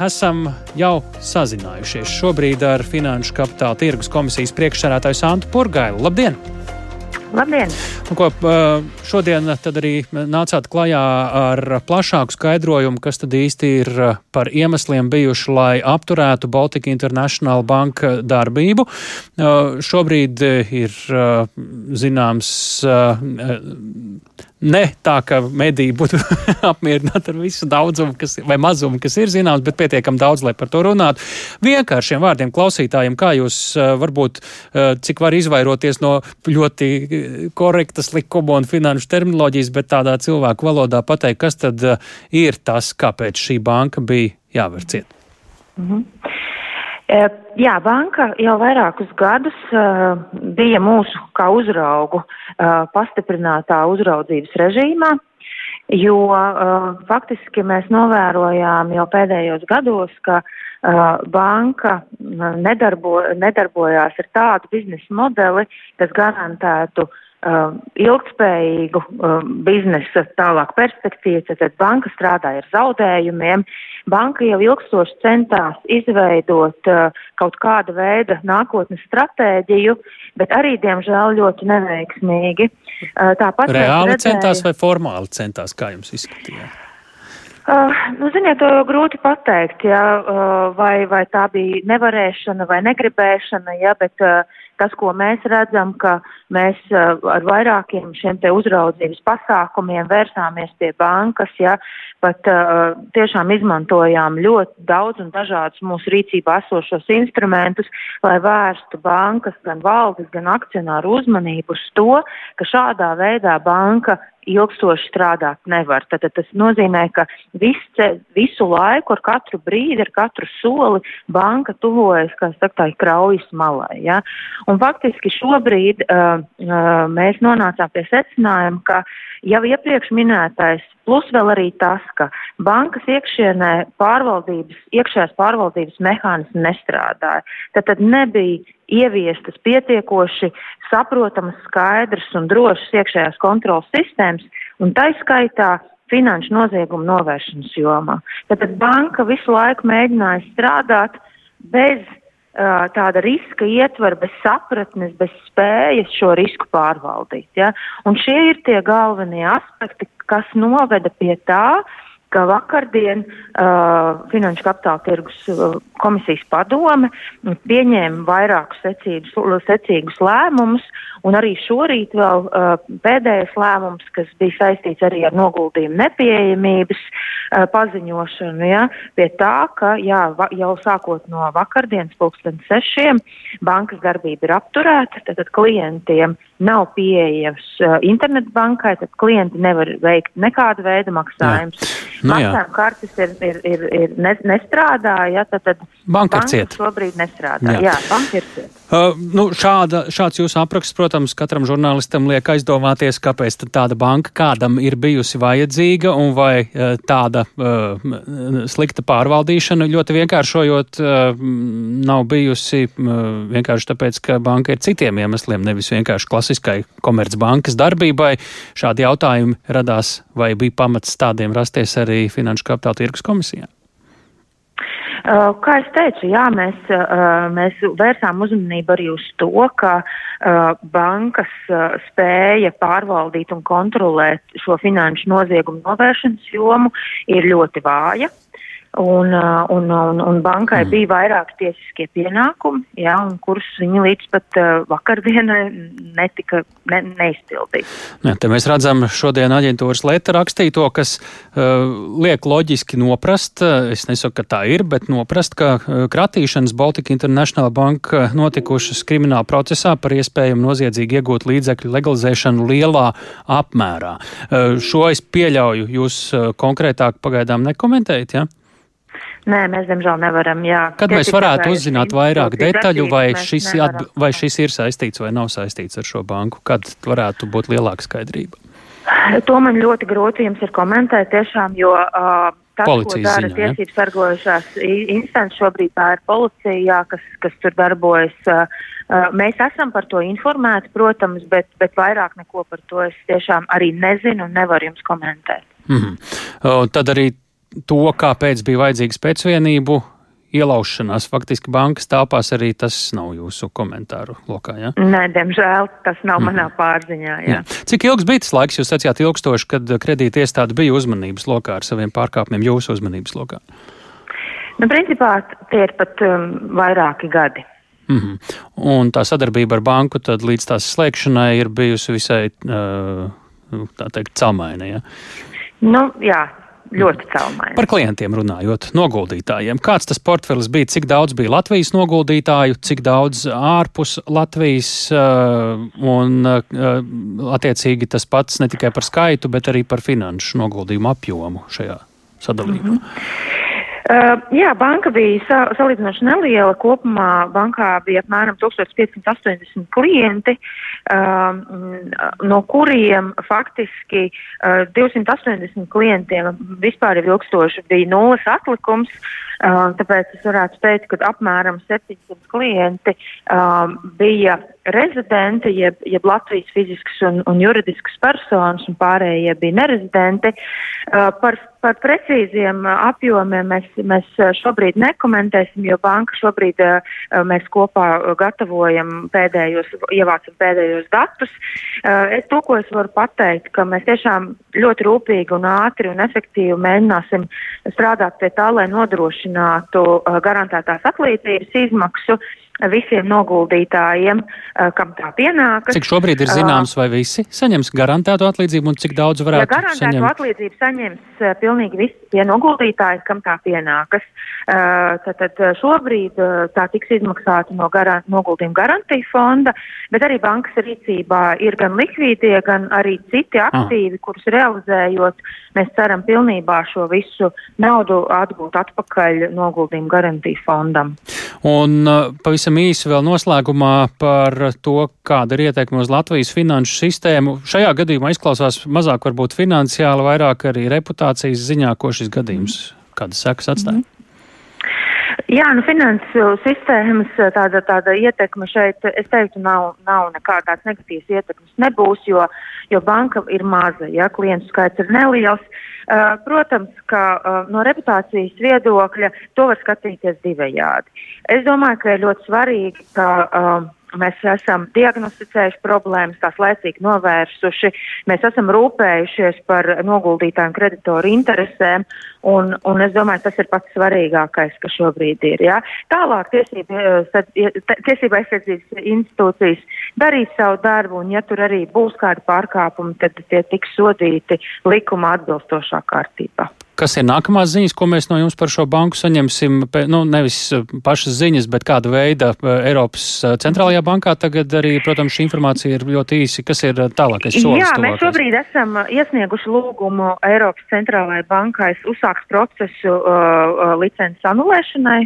Esam jau sazinājušies šobrīd ar Finanšu kapitāla tirgus komisijas priekšsēdētāju Santu Purgailu. Labdien! Labdien! Un ko, šodien arī nācāt klajā ar plašāku skaidrojumu, kas tad īsti ir par iemesliem bijuši, lai apturētu Baltika International Bank darbību. Šobrīd ir zināms ne tā, ka mediji būtu apmierināti ar visu daudzumu kas, vai mazumu, kas ir zināms, bet pietiekami daudz, lai par to runātu. Vienkāršiem vārdiem klausītājiem, kā jūs varbūt cik var izvairoties no ļoti korektas likuma un finanšu terminoloģijas, bet tādā cilvēku valodā pateikt, kas tad ir tas, kāpēc šī banka bija jāver ciet. Mm -hmm. Jā, banka jau vairākus gadus uh, bija mūsu kā uzraugu uh, pastiprinātā uzraudzības režīmā, jo uh, faktiski mēs novērojām jau pēdējos gados, ka banka nedarbo, nedarbojās ar tādu biznesa modeli, kas garantētu uh, ilgspējīgu um, biznesa tālāk perspektīvu, tad banka strādāja ar zaudējumiem. Banka jau ilgstoši centās izveidot uh, kaut kāda veida nākotnes stratēģiju, bet arī, diemžēl, ļoti neveiksmīgi. Uh, tāpat Reāli redzēja... centās vai formāli centās, kā jums izskatījās? Uh, nu, ziniet, to grūti pateikt, ja, uh, vai, vai tā bija nevarēšana vai negribēšana, ja, bet uh, tas, ko mēs redzam, ka mēs uh, ar vairākiem šiem te uzraudzības pasākumiem vērsāmies pie bankas, ja, pat uh, tiešām izmantojām ļoti daudz un dažādus mūsu rīcībā esošos instrumentus, lai vērstu bankas, gan valdes, gan akcionāru uzmanību uz to, ka šādā veidā banka ilgstoši strādāt nevar. Tad, tas nozīmē, ka visu, visu laiku, ar katru brīdi, ar katru soli banka tuvojas, kā saka, tā kraujas malai. Ja? Un faktiski šobrīd uh, uh, mēs nonācām pie secinājuma, ka jau iepriekš minētais, plus vēl arī tas, ka bankas iekšienē pārvaldības, iekšējās pārvaldības mehānismi nestrādāja. Tad, tad nebija ieviestas pietiekoši saprotamas, skaidras un drošas iekšējās kontrolas sistēmas, un taiskaitā finanšu noziegumu novēršanas jomā. Tātad banka visu laiku mēģināja strādāt bez tāda riska ietvara, bez sapratnes, bez spējas šo risku pārvaldīt. Ja? Un šie ir tie galvenie aspekti, kas noveda pie tā, ka vakardien uh, Finanšu kapitāla tirgus uh, komisijas padome pieņēma vairākus secīgus, secīgus lēmumus, un arī šorīt vēl uh, pēdējais lēmums, kas bija saistīts arī ar noguldījumu nepieejamības uh, paziņošanu, ja, pie tā, ka jā, va, jau sākot no vakardienas pulksten sešiem bankas darbība ir apturēta, tad klientiem nav pieejams uh, internetbankai, tad klienti nevar veikt nekādu veidu maksājumus. Nu, Maksājuma kartes ir, ir, ir, ir ne, nestrādā, ja, tad, tad banka ir cieta. Šobrīd nestrādā. Jā, jā banka ir cieta. Uh, nu, šāda, šāds jūsu apraksts, protams, katram žurnālistam liek aizdomāties, kāpēc tāda banka kādam ir bijusi vajadzīga un vai uh, tāda uh, slikta pārvaldīšana ļoti vienkāršojot uh, nav bijusi uh, vienkārši tāpēc, ka banka ir citiem iemesliem, nevis vienkārši klasiskai komercbankas darbībai. Šādi jautājumi radās vai bija pamats tādiem rasties arī Finanšu kapitāla tirgus komisijā? Uh, kā es teicu, jā, mēs, uh, mēs vērsām uzmanību arī uz to, ka uh, bankas spēja pārvaldīt un kontrolēt šo finanšu noziegumu novēršanas jomu ir ļoti vāja. Un, un, un, un bankai mm. bija vairāk tiesiskie pienākumi, ja, kurus viņi līdz pat uh, vakardienai netika ne, neizpildīja. Ja, te mēs redzam šodien aģentūras leta rakstīto, kas uh, liek loģiski noprast, es nesaku, ka tā ir, bet noprast, ka kratīšanas Baltika International Bank uh, notikušas krimināla procesā par iespējumu noziedzīgi iegūt līdzekļu legalizēšanu lielā apmērā. Uh, šo es pieļauju, jūs konkrētāk pagaidām nekomentējat, ja? Nē, mēs diemžēl nevaram. Jā. Kad mēs varētu uzzināt vairāk detaļu, vai šis, atb, vai šis ir saistīts vai nav saistīts ar šo banku? Kad varētu būt lielāka skaidrība? To man ļoti grūti jums ir komentēt tiešām, jo uh, tas, Policijas ko dara ziņā, tiesības sargojušās instances šobrīd, tā ir policija, jā, kas, kas tur darbojas. Uh, mēs esam par to informēti, protams, bet, bet vairāk neko par to es tiešām arī nezinu un nevaru jums komentēt. Mm -hmm. tad arī to, kāpēc bija vajadzīgs pēcvienību ielaušanās faktiski bankas tāpās arī tas nav jūsu komentāru lokā? Ja? Nē, diemžēl tas nav mm. manā pārziņā, jā. jā. Cik ilgs bija tas laiks, jūs sacījāt ilgstoši, kad kredīti iestāde bija uzmanības lokā ar saviem pārkāpumiem jūsu uzmanības lokā? Nu, principā tie ir pat um, vairāki gadi. Mm -hmm. Un tā sadarbība ar banku tad līdz tās slēgšanai ir bijusi visai, uh, tā teikt, celmaina, ja? Nu, jā, ļoti cēlmaini. Par klientiem runājot, noguldītājiem. Kāds tas portfelis bija? Cik daudz bija Latvijas noguldītāju, cik daudz ārpus Latvijas, uh, un uh, attiecīgi tas pats ne tikai par skaitu, bet arī par finanšu noguldījumu apjomu šajā sadalījumā. Mm -hmm. Uh, jā, banka bija sa salīdzinoši neliela. Kopumā bankā bija apmēram 1580 klienti, uh, no kuriem faktiski uh, 280 klientiem vispār jau ilgstoši bija nulles atlikums. Uh, tāpēc es varētu teikt, ka apmēram 700 klienti uh, bija rezidenti, jeb, jeb Latvijas fiziskas un, un juridiskas personas, un pārējie bija nerezidenti. Uh, par, par precīziem uh, apjomiem mēs, mēs uh, šobrīd nekomentēsim, jo banka šobrīd uh, mēs kopā gatavojam pēdējos, ievācam pēdējos datus. Uh, es to, ko es varu pateikt, ka mēs tiešām ļoti rūpīgi un ātri un efektīvi mēģināsim strādāt pie tā, lai nodrošinātu uh, garantētās atlīdzības izmaksu visiem noguldītājiem, uh, kam tā pienākas. Cik šobrīd ir zināms, vai visi saņems garantēto atlīdzību un cik daudz varētu ja garantēto saņemt? Garantēto atlīdzību saņems uh, pilnīgi visi tie noguldītāji, kam tā pienākas. Tātad šobrīd tā tiks izmaksāta no garant, noguldījuma garantija fonda, bet arī bankas rīcībā ir gan likvīdie, gan arī citi ah. aktīvi, ah. kurus realizējot, mēs ceram pilnībā šo visu naudu atgūt atpakaļ noguldījuma garantija fondam. Un pavisam īsi vēl noslēgumā par to, kāda ir ieteikuma uz Latvijas finanšu sistēmu. Šajā gadījumā izklausās mazāk varbūt finansiāli, vairāk arī reputācijas ziņā, ko šis gadījums kādas sekas atstāja. Mm -hmm. Jā, nu finansu sistēmas tāda, tāda ietekme šeit, es teiktu, nav, nav nekādās negatīvas ietekmes nebūs, jo, jo banka ir maza, ja klientu skaits ir neliels. Uh, protams, ka uh, no reputācijas viedokļa to var skatīties divējādi. Es domāju, ka ir ļoti svarīgi, ka uh, Mēs esam diagnosticējuši problēmas, tās laicīgi novērsuši. Mēs esam rūpējušies par noguldītāju un kreditoru interesēm, un, un es domāju, tas ir pats svarīgākais, kas šobrīd ir. Ja? Tālāk tiesība, eh, tiesība aizsardzības institūcijas darīs savu darbu, un ja tur arī būs kādi pārkāpumi, tad tie tiks sodīti likuma atbilstošā kārtībā. Kas ir nākamās ziņas, ko mēs no jums par šo banku saņemsim? Nu, nevis eh, pašas ziņas, bet kāda veida eh, Eiropas eh, centrālajā bankā tagad arī, protams, šī informācija ir ļoti īsi. Kas ir tālākais solis? Jā, mēs šobrīd esam iesnieguši lūgumu Eiropas centrālajai bankai uzsākt procesu uh, licences anulēšanai.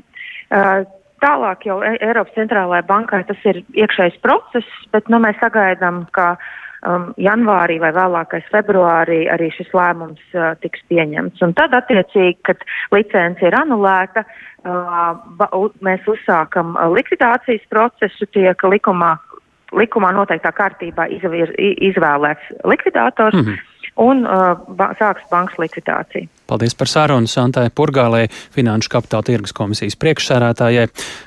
Uh, Tālāk jau Eiropas centrālajai bankai tas ir iekšējs process, bet nu, mēs sagaidām, ka uh, um, janvārī vai vēlākais februārī arī šis lēmums uh, tiks pieņemts. Un tad, attiecīgi, kad licence ir anulēta, uh, mēs uzsākam uh, likvidācijas procesu, tiek likumā, likumā noteiktā kārtībā izvēr, izvēlēts likvidātors. Mm -hmm un uh, ba sāks bankas likvidācija. Paldies par sarunu Santai Purgālē, Finanšu kapitāla tirgus komisijas priekšsērētājai.